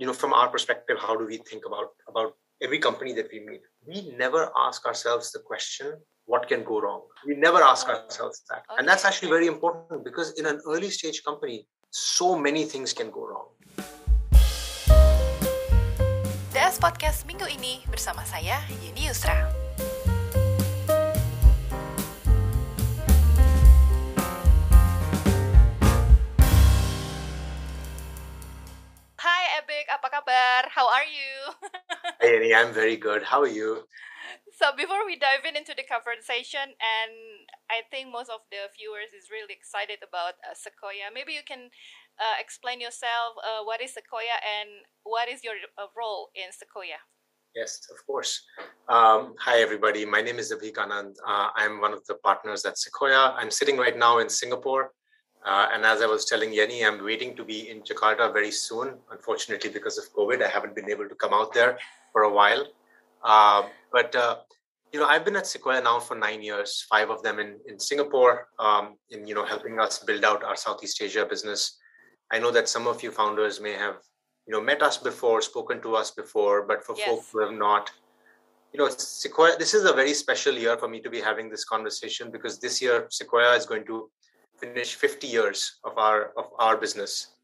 you know, from our perspective, how do we think about about every company that we meet? We never ask ourselves the question, what can go wrong? We never ask oh, ourselves that. Okay. And that's actually very important because in an early stage company, so many things can go wrong. DS Podcast minggu ini bersama saya Yeni Yusra. How are you? hey, Yeni, I'm very good. How are you? So before we dive in into the conversation, and I think most of the viewers is really excited about uh, Sequoia. Maybe you can uh, explain yourself. Uh, what is Sequoia, and what is your uh, role in Sequoia? Yes, of course. Um, hi, everybody. My name is Abhik Anand. Uh, I'm one of the partners at Sequoia. I'm sitting right now in Singapore. Uh, and as I was telling Yeni, I'm waiting to be in Jakarta very soon. Unfortunately, because of COVID, I haven't been able to come out there for a while. Uh, but uh, you know, I've been at Sequoia now for nine years, five of them in in Singapore, um, in you know helping us build out our Southeast Asia business. I know that some of you founders may have you know met us before, spoken to us before, but for yes. folks who have not, you know, Sequoia. This is a very special year for me to be having this conversation because this year Sequoia is going to finish 50 years of our of our business.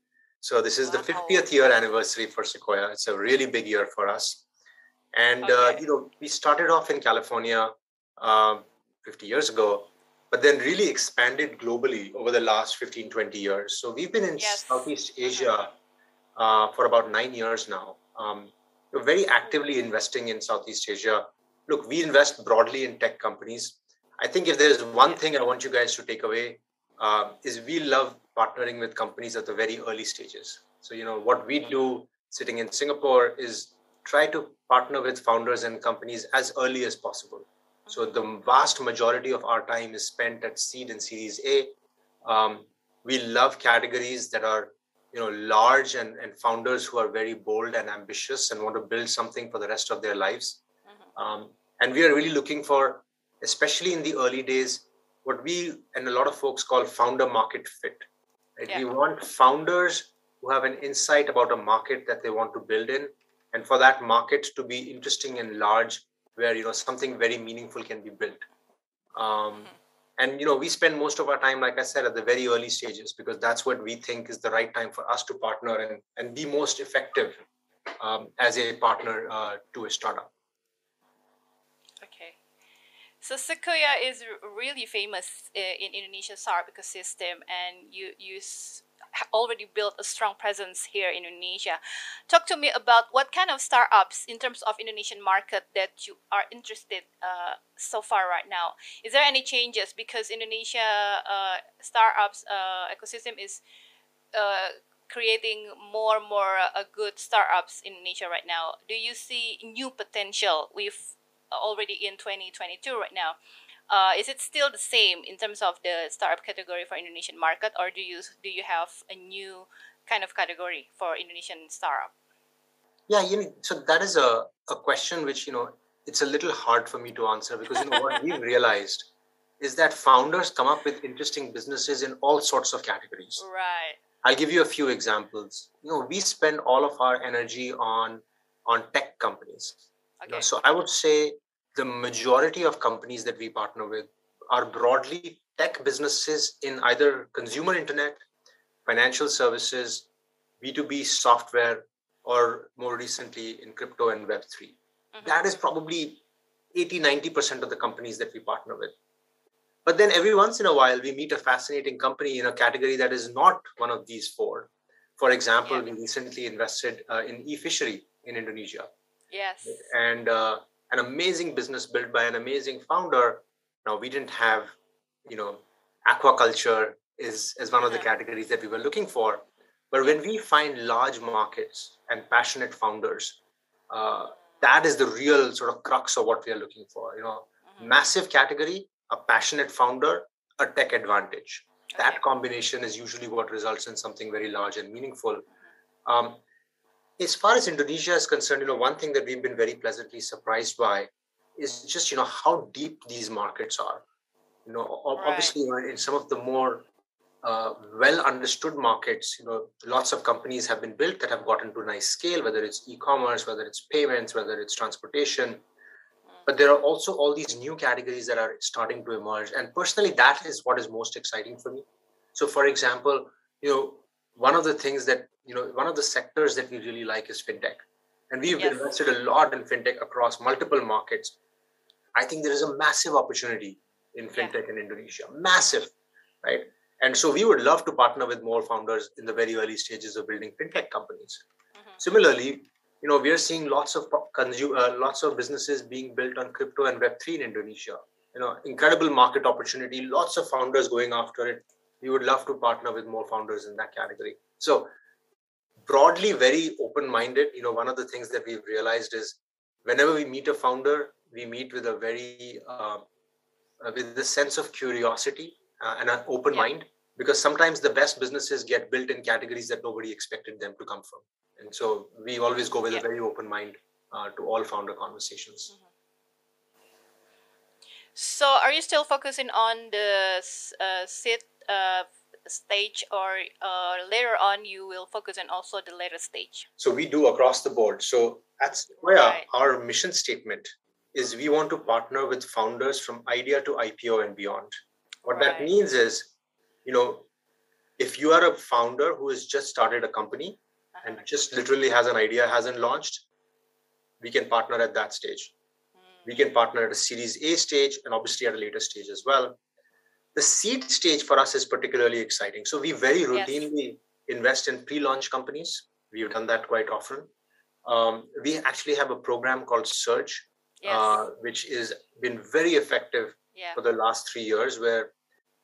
So this is wow. the 50th year anniversary for Sequoia. It's a really big year for us. And uh, okay. uh, you know, we started off in California uh, 50 years ago, but then really expanded globally over the last 15, 20 years. So we've been in yes. Southeast mm-hmm. Asia uh, for about nine years now. Um, we're very actively investing in Southeast Asia. Look, we invest broadly in tech companies. I think if there's one thing I want you guys to take away uh, is we love partnering with companies at the very early stages. So, you know, what we do sitting in Singapore is try to partner with founders and companies as early as possible. So, the vast majority of our time is spent at seed and series A. Um, we love categories that are you know large and, and founders who are very bold and ambitious and want to build something for the rest of their lives mm-hmm. um, and we are really looking for especially in the early days what we and a lot of folks call founder market fit. Right? Yeah. We want founders who have an insight about a market that they want to build in, and for that market to be interesting and large, where you know something very meaningful can be built. Um, mm-hmm. And you know, we spend most of our time, like I said, at the very early stages because that's what we think is the right time for us to partner and and be most effective um, as a partner uh, to a startup. So Sequoia is really famous uh, in Indonesia startup ecosystem, and you you already built a strong presence here in Indonesia. Talk to me about what kind of startups in terms of Indonesian market that you are interested uh, so far right now. Is there any changes because Indonesia uh, startups uh, ecosystem is uh, creating more and more uh, good startups in Indonesia right now? Do you see new potential with already in 2022 right now. Uh, is it still the same in terms of the startup category for Indonesian market, or do you do you have a new kind of category for Indonesian startup? Yeah, you know, so that is a, a question which you know it's a little hard for me to answer because you know what we've realized is that founders come up with interesting businesses in all sorts of categories. Right. I'll give you a few examples. You know, we spend all of our energy on on tech companies Okay. So I would say the majority of companies that we partner with are broadly tech businesses in either consumer internet, financial services, B2B software, or more recently in crypto and Web3. Mm-hmm. That is probably 80 90% of the companies that we partner with. But then every once in a while, we meet a fascinating company in a category that is not one of these four. For example, yeah. we recently invested uh, in eFishery in Indonesia. Yes. And uh, an amazing business built by an amazing founder. Now we didn't have, you know, aquaculture is is one of the categories that we were looking for. But when we find large markets and passionate founders, uh, that is the real sort of crux of what we are looking for. You know, mm-hmm. massive category, a passionate founder, a tech advantage. Okay. That combination is usually what results in something very large and meaningful. Um, as far as Indonesia is concerned, you know, one thing that we've been very pleasantly surprised by is just you know how deep these markets are. You know, obviously know, in some of the more uh, well understood markets. You know, lots of companies have been built that have gotten to nice scale, whether it's e-commerce, whether it's payments, whether it's transportation. But there are also all these new categories that are starting to emerge. And personally, that is what is most exciting for me. So, for example, you know, one of the things that, you know, one of the sectors that we really like is fintech. And we've yes. invested a lot in fintech across multiple markets. I think there is a massive opportunity in fintech yeah. in Indonesia, massive, right? And so we would love to partner with more founders in the very early stages of building fintech companies. Mm-hmm. Similarly, you know, we are seeing lots of consumer, uh, lots of businesses being built on crypto and Web3 in Indonesia. You know, incredible market opportunity, lots of founders going after it. We would love to partner with more founders in that category. So broadly, very open-minded. You know, one of the things that we've realized is whenever we meet a founder, we meet with a very uh, with a sense of curiosity uh, and an open yeah. mind because sometimes the best businesses get built in categories that nobody expected them to come from and so we always go with yeah. a very open mind uh, to all founder conversations mm-hmm. so are you still focusing on the uh, seed uh, stage or uh, later on you will focus on also the later stage so we do across the board so at Sequoia, right. our mission statement is we want to partner with founders from idea to ipo and beyond what right. that means is, you know, if you are a founder who has just started a company uh-huh. and just literally has an idea, hasn't launched, we can partner at that stage. Mm. We can partner at a Series A stage and obviously at a later stage as well. The seed stage for us is particularly exciting. So we very routinely yes. invest in pre-launch companies. We've done that quite often. Um, we actually have a program called Surge, yes. uh, which has been very effective yeah. for the last three years, where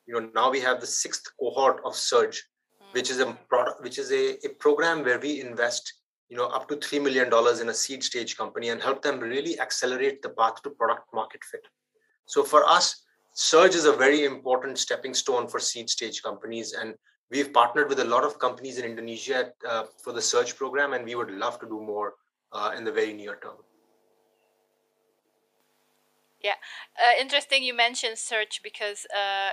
you know now we have the sixth cohort of surge mm. which is a product which is a, a program where we invest you know up to three million dollars in a seed stage company and help them really accelerate the path to product market fit so for us surge is a very important stepping stone for seed stage companies and we've partnered with a lot of companies in indonesia uh, for the surge program and we would love to do more uh, in the very near term yeah uh, interesting you mentioned surge because uh,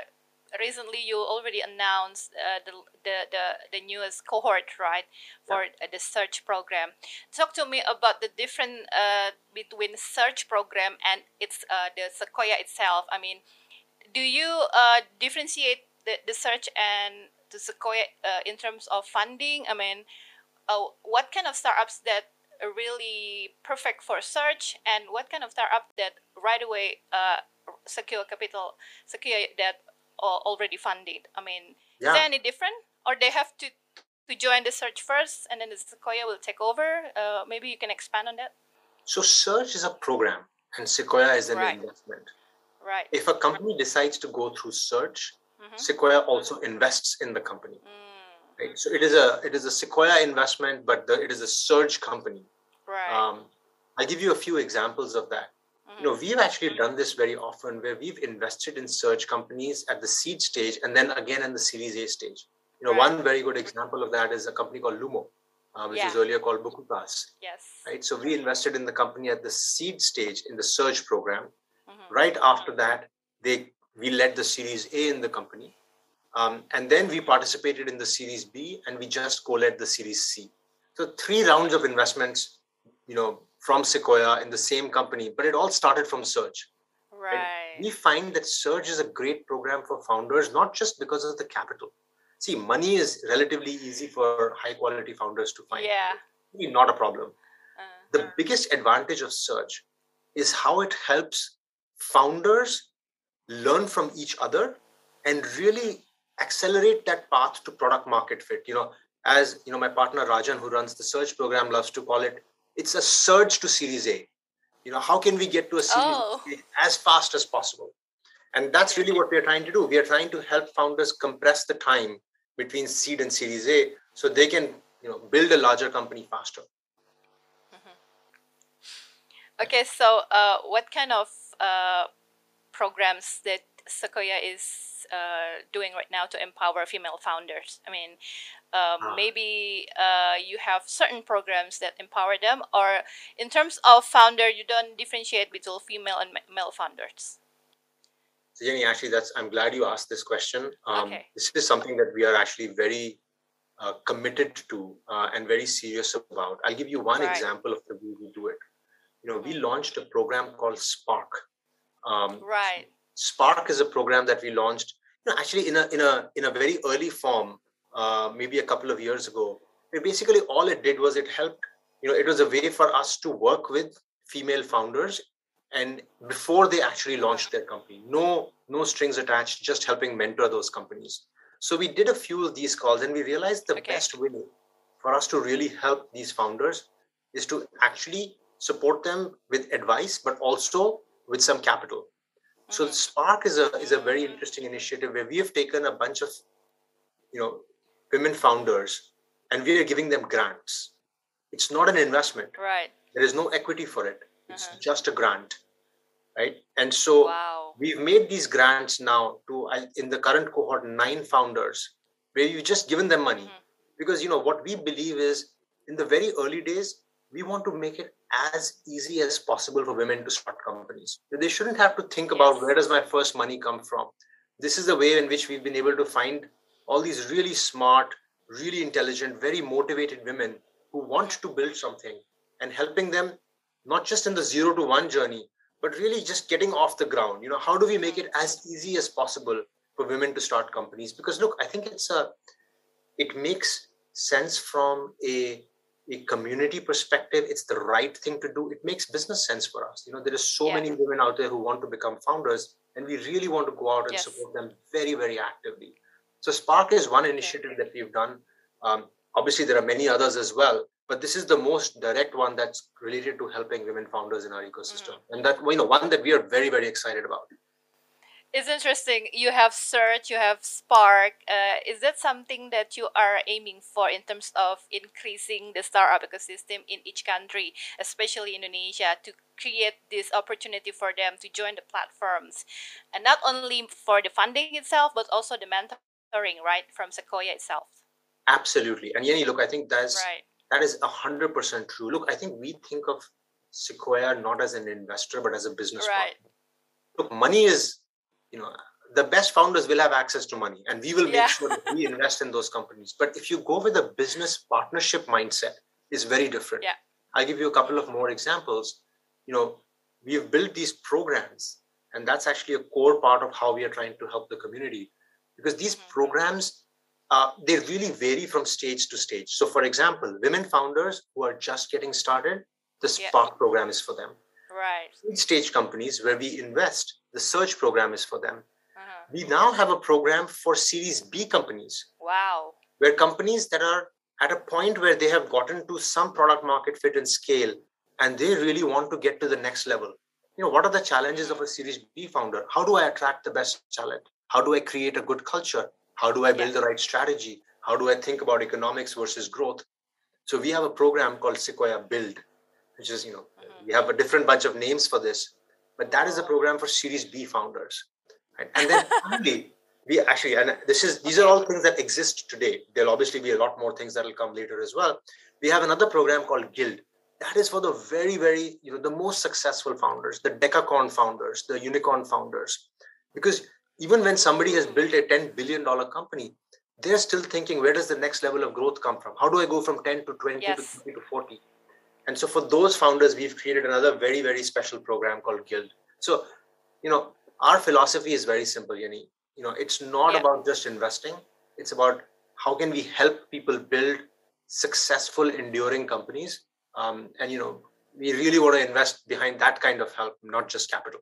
recently you already announced uh, the, the, the, the newest cohort, right, for yeah. the Surge program. Talk to me about the difference uh, between Surge program and it's uh, the Sequoia itself. I mean, do you uh, differentiate the, the Surge and the Sequoia uh, in terms of funding? I mean, uh, what kind of startups that are really perfect for Surge and what kind of startup that right away secure capital secure that already funded. I mean, yeah. is there any different, or they have to to join the Surge first, and then the Sequoia will take over? Uh, maybe you can expand on that. So, Surge is a program, and Sequoia is an right. investment. Right. If a company decides to go through Surge, mm-hmm. Sequoia also invests in the company. Mm. Right. So it is a it is a Sequoia investment, but the, it is a surge company. Right. Um, I'll give you a few examples of that you know we've actually done this very often where we've invested in Surge companies at the seed stage and then again in the series a stage you know right. one very good example of that is a company called Lummo uh, which yeah. is earlier called Bukukas. Yes. Right. So we invested in the company at the seed stage in the surge program. Right after that, they we led the Series A in the company, um, and then we participated in the Series B, and we just co-led the Series C. So three rounds of investments, you know, from Sequoia in the same company, but it all started from Surge. Right. right. We find that Surge is a great program for founders, not just because of the capital. See, money is relatively easy for high quality founders to find. Yeah. Really not a problem. Uh-huh. The biggest advantage of Surge is how it helps founders learn from each other and really accelerate that path to product market fit. You know, as you know, my partner Rajan, who runs the Surge program, loves to call it it's a surge to Series A. You know, how can we get to a Series oh. A as fast as possible? And that's really what we're trying to do. We are trying to help founders compress the time between seed and Series A so they can, you know, build a larger company faster. Mm-hmm. Okay, so uh, what kind of uh, programs that Sequoia is uh, doing right now to empower female founders? I mean, um, ah. maybe uh, you have certain programs that empower them, or in terms of founder, you don't differentiate between female and male founders. So Yeni, actually, that's I'm glad you asked this question. Um, okay. This is something that we are actually very uh, committed to uh, and very serious about. I'll give you one right. example of the way we do it. You know, we mm-hmm. launched a program called Spark. Um, right. Spark is a program that we launched. You know, actually, in a in a in a very early form, uh, maybe a couple of years ago. It basically all it did was it helped. You know, it was a way for us to work with female founders and before they actually launched their company no no strings attached just helping mentor those companies so we did a few of these calls and we realized the okay. best way for us to really help these founders is to actually support them with advice but also with some capital so spark is a is a very interesting initiative where we have taken a bunch of you know women founders and we are giving them grants it's not an investment right there is no equity for it it's uh-huh. just a grant, right? And so wow. we've made these grants now to in the current cohort nine founders, where you've just given them money, mm-hmm. because you know what we believe is in the very early days we want to make it as easy as possible for women to start companies. They shouldn't have to think about where does my first money come from. This is the way in which we've been able to find all these really smart, really intelligent, very motivated women who want to build something and helping them not just in the zero to one journey, but really just getting off the ground. You know, how do we make it as easy as possible for women to start companies? Because look, I think it's a, it makes sense from a a community perspective it's the right thing to do. It makes business sense for us. You know there are so many women out there who want to become founders and we really want to go out and yes. support them very very actively. So spark is one initiative that we've done. Um, obviously there are many others as well but this is the most direct one that's related to helping women founders in our ecosystem. Mm-hmm. and that you know one that we are very very excited about it's interesting you have surge you have spark uh, is that something that you are aiming for in terms of increasing the startup ecosystem in each country especially indonesia to create this opportunity for them to join the platforms and not only for the funding itself but also the mentoring right from sequoia itself absolutely and Yeni, look i think that's right that is 100% true. Look, I think we think of Sequoia not as an investor, but as a business right. partner. Look, money is, you know, the best founders will have access to money and we will make yeah. sure that we invest in those companies. But if you go with a business partnership mindset, is very different. Yeah. I'll give you a couple of more examples. You know, we've built these programs, and that's actually a core part of how we are trying to help the community. Because these mm-hmm. programs uh, they really vary from stage to stage. So, for example, women founders who are just getting started, the Spark yeah. program is for them. Right. Stage companies where we invest, the Surge program is for them. Uh-huh. We now have a program for Series B companies. Wow. Where companies that are at a point where they have gotten to some product market fit and scale, and they really want to get to the next level. You know, what are the challenges of a Series B founder? How do I attract the best talent? How do I create a good culture? How do I build the right strategy? How do I think about economics versus growth? So we have a program called Sequoia Build, which is, you know, mm-hmm. we have a different bunch of names for this, but that is a program for Series B founders. Right? And then finally, we actually, and this is these are all things that exist today. There'll obviously be a lot more things that will come later as well. We have another program called Guild. That is for the very, very, you know, the most successful founders, the decacorn founders, the unicorn founders, because even when somebody has built a $10 billion company, they're still thinking, where does the next level of growth come from? How do I go from 10 to 20 yes. to 30 to 40? And so for those founders, we've created another very, very special program called Guild. So, you know, our philosophy is very simple, Yeni. You know, it's not yeah. about just investing. It's about how can we help people build successful, enduring companies. Um, and, you know, we really want to invest behind that kind of help, not just capital.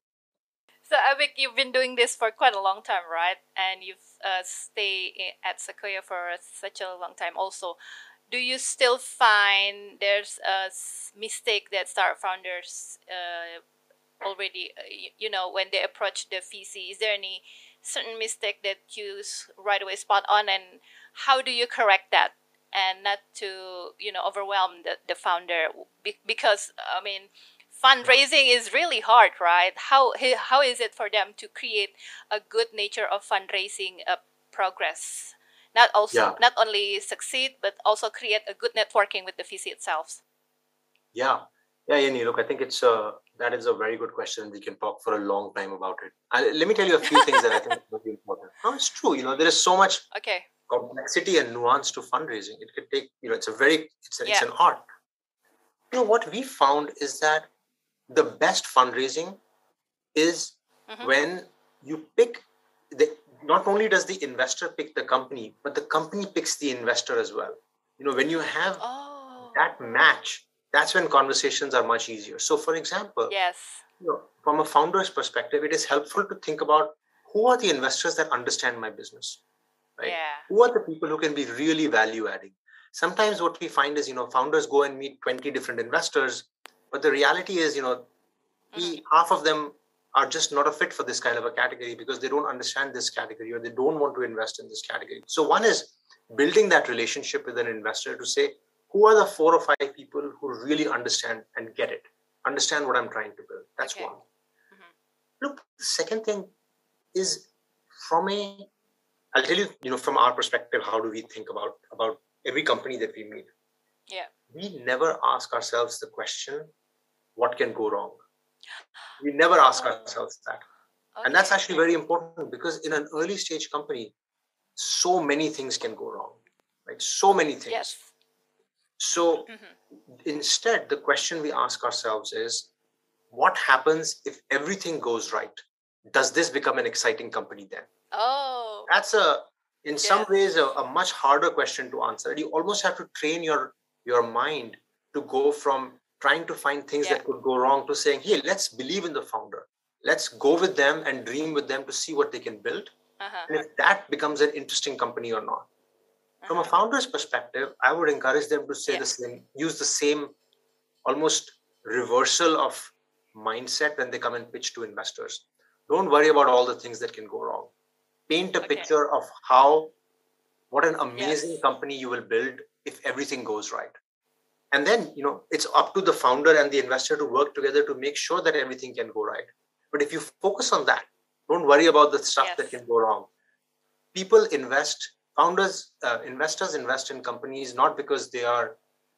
So Abhik, you've been doing this for quite a long time, right? And you've uh, stayed at Sequoia for such a long time. Also, do you still find there's a mistake that start founders uh, already, uh, you, you know, when they approach the VC? Is there any certain mistake that you right away spot on, and how do you correct that? And not to you know overwhelm the, the founder because I mean fundraising is really hard, right? How how is it for them to create a good nature of fundraising uh, progress? Not also yeah. not only succeed, but also create a good networking with the VC itself. Yeah, yeah, Yeni. Look, I think it's a that is a very good question. We can talk for a long time about it. I, let me tell you a few things that I think are very important. No, it's true. You know, there is so much okay. complexity and nuance to fundraising. It could take, you know, it's a very, it's, a, Yeah. it's an art. You know, what we found is that the best fundraising is Mhm. when you pick the, not only does the investor pick the company, but the company picks the investor as well. You know, when you have Oh. that match, that's when conversations are much easier. So, for example, Yes. you know, from a founder's perspective, it is helpful to think about who are the investors that understand my business, right? Yeah. Who are the people who can be really value adding? Sometimes what we find is, you know, founders go and meet 20 different investors, but the reality is, you know, we, mm-hmm. half of them are just not a fit for this kind of a category because they don't understand this category or they don't want to invest in this category. So one is building that relationship with an investor to say, who are the four or five people who really understand and get it, understand what I'm trying to build. That's Okay. one. Mhm. Look, the second thing is from a, I'll tell you, you know, from our perspective, how do we think about about every company that we meet? Yeah. We never ask ourselves the question, what can go wrong? We never ask Oh. ourselves that. And that's actually very important because in an early stage company, so many things can go wrong. Right? So many things. Yes. So Mhm. instead, the question we ask ourselves is what happens if everything goes right? Does this become an exciting company then? Oh. That's a, in some ways, a, a much harder question to answer. You almost have to train your your mind to go from trying to find things Yeah. that could go wrong to saying, hey, let's believe in the founder. Let's go with them and dream with them to see what they can build Uh-huh. and if that becomes an interesting company or not. From a Uh-huh. founder's perspective, I would encourage them to say Yeah. the same, use the same almost reversal of mindset when they come and pitch to investors. Don't worry about all the things that can go wrong. Paint a Okay. picture of how, what an amazing Yes. company you will build if everything goes right. And then, you know, it's up to the founder and the investor to work together to make sure that everything can go right. But if you focus on that, don't worry about the stuff that can go wrong. People invest, founders, uh, investors invest in companies not because they are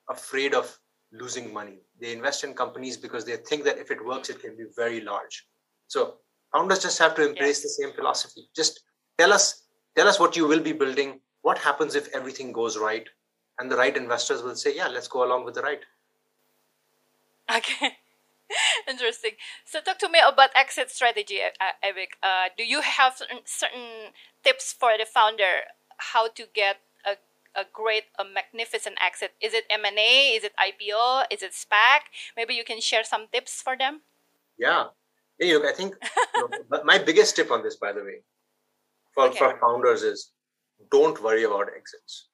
afraid of losing money. They invest in companies because they think that if it works, it can be very large. So founders just have to embrace Yes. the same philosophy. Just tell us, tell us what you will be building. What happens if everything goes right? And the right investors will say, yeah, let's go along with the ride. Okay. Interesting. So talk to me about exit strategy, uh, Eric. Uh, do you have certain, certain tips for the founder how to get a, a great, a magnificent exit? Is it M&A? Is it IPO? Is it SPAC? Maybe you can share some tips for them. Yeah. Hey, look, I think you know, my biggest tip on this, by the way, for, Okay. for founders is don't worry about exits.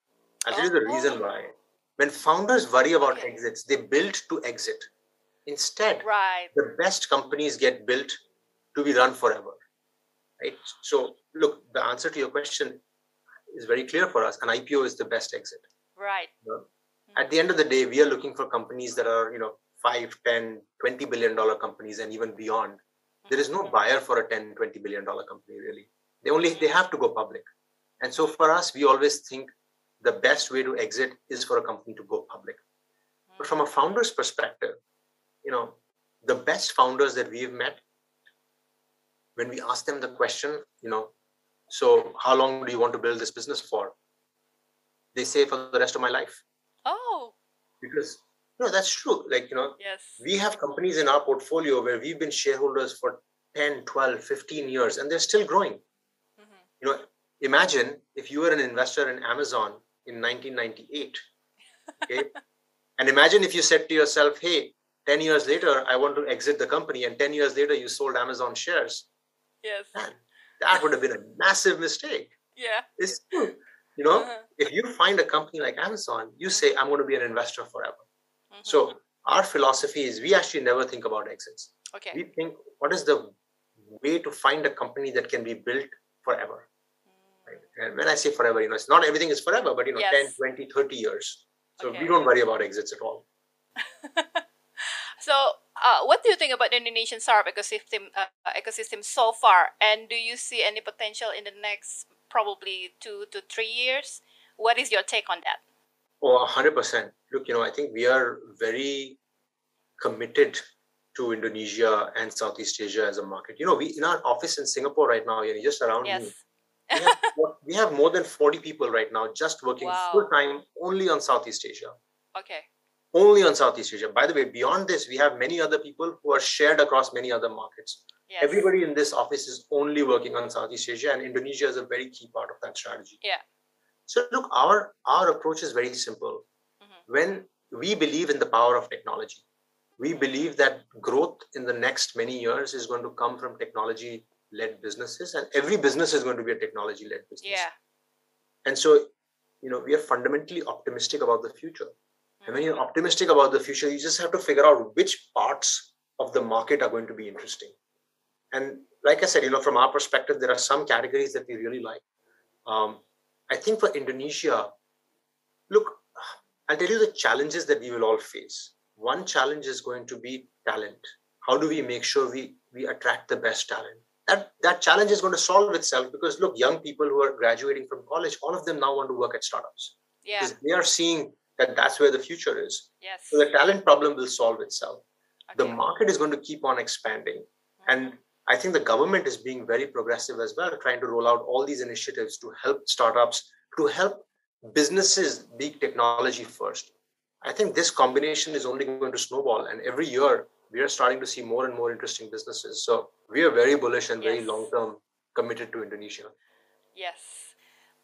I'll tell you the reason why. When founders worry about Okay. exits, they build to exit. Instead, Right. the best companies get built to be run forever. Right? So, look, the answer to your question is very clear for us. An IPO is the best exit. Right. At the end of the day, we are looking for companies that are, you know, 5, 10, 20 billion dollar companies and even beyond. There is no Mhm. buyer for a 10, 20 billion dollar company, really. They only they have to go public. And so for us, we always think the best way to exit is for a company to go public. But from a founder's perspective, you know, the best founders that we've met, when we ask them the question, you know, so how long do you want to build this business for? They say for the rest of my life. Oh, Because no, that's true. Like, you know, yes. we have companies in our portfolio where we've been shareholders for 10, 12, 15 years and they're still growing. Mhm. You know, imagine if you were an investor in Amazon in 1998. Okay. and imagine if you said to yourself, hey, 10 years later, I want to exit the company, and 10 years later, you sold Amazon shares. Yes. Man, that would have been a massive mistake. Yeah. It's true. You know, Uh-huh. if you find a company like Amazon, you say, I'm going to be an investor forever. Mhm. So our philosophy is we actually never think about exits. okay. We think, what is the way to find a company that can be built forever? And when I say forever, you know, it's not everything is forever, but you know, Yes. 10, 20, 30 years. So Okay. we don't worry about exits at all. So, uh, what do you think about the Indonesian startup ecosystem uh, ecosystem so far? And do you see any potential in the next probably two to three years? What is your take on that? Oh, 100%. Look, you know, I think we are very committed to Indonesia and Southeast Asia as a market. You know, we in our office in Singapore right now, you know, just around Yes. me, we have, we have more than 40 people right now just working Wow. full time only on Southeast Asia. Okay. Only on Southeast Asia. By the way, beyond this, we have many other people who are shared across many other markets. Yes. Everybody in this office is only working on Southeast Asia, and Indonesia is a very key part of that strategy. Yeah. So look, our our approach is very simple. Mhm. When we believe in the power of technology, we believe that growth in the next many years is going to come from technology-led businesses, and every business is going to be a technology-led business. Yeah. And so, you know, we are fundamentally optimistic about the future. And when you're optimistic about the future, you just have to figure out which parts of the market are going to be interesting. And like I said, you know, from our perspective, there are some categories that we really like. Um, I think for Indonesia, look, I'll tell you the challenges that we will all face. One challenge is going to be talent. How do we make sure we we attract the best talent? That that challenge is going to solve itself because look, young people who are graduating from college, all of them now want to work at startups Yeah. because they are seeing that that's where the future is. Yes. So the talent problem will solve itself. The market is going to keep on expanding. Hmm. And I think the government is being very progressive as well, trying to roll out all these initiatives to help startups, to help businesses be technology first. I think this combination is only going to snowball. And every year, we are starting to see more and more interesting businesses. So we are very bullish and very long term committed to Indonesia. Yes.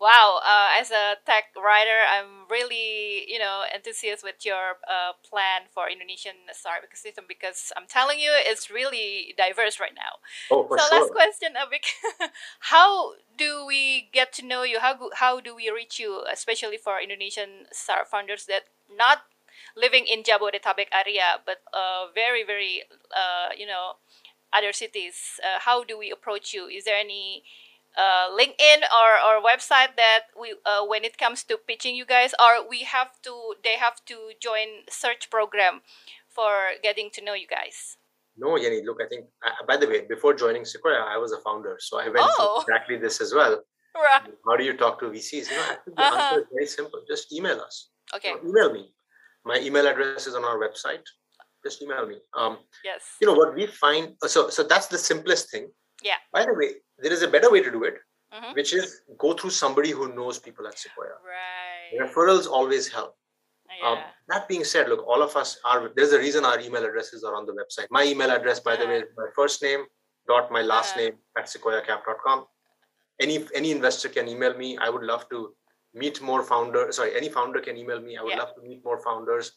Wow. Uh, as a tech writer, I'm really, you know, enthusiastic with your uh, plan for Indonesian startup ecosystem because I'm telling you, it's really diverse right now. Oh, for so sure. last question, Abhik, how do we get to know you? How how do we reach you, especially for Indonesian startup founders that not living in Jabodetabek area, but uh, very very uh, you know other cities? Uh, how do we approach you? Is there any uh, LinkedIn or, or website that we uh, when it comes to pitching you guys, or we have to they have to join Surge program for getting to know you guys? No, Yeni, look, I think, uh, by the way, before joining Sequoia, I was a founder. So I went Oh. through exactly this as well. Right. How do you talk to VCs? You know, I think the Uh-huh. answer is very simple. Just email us. Okay. You know, email me. My email address is on our website. Just email me. Um, Yes. you know what we find. uh, So, so that's the simplest thing. Yeah. By the way, there is a better way to do it, Mhm. which is go through somebody who knows people at Sequoia. Right. Referrals always help. Um, Yeah. that being said, look, all of us are. There's a reason our email addresses are on the website. My email address, by the way, is my first name dot my last Uh-huh. name at sequoiacap.com. Any any investor can email me. I would love to meet more founders. Sorry, any founder can email me. I would Yeah. love to meet more founders.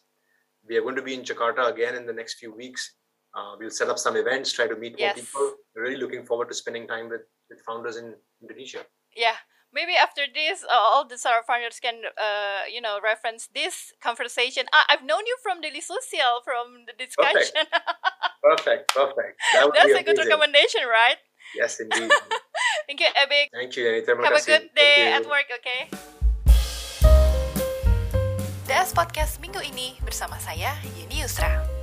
We are going to be in Jakarta again in the next few weeks. Uh, we'll set up some events, try to meet more Yes. people. Really looking forward to spending time with, with founders in Indonesia. yeah. Maybe after this, uh, all the startup founders can, uh, you know, reference this conversation. I- I've known you from Daily Social, from the discussion. Perfect, perfect. That would That's a good recommendation, right? Yes, indeed. Thank you, Abhik. Thank you. Terima Have a good day at work, okay? DS Podcast minggu ini bersama saya, Yeni Yusra.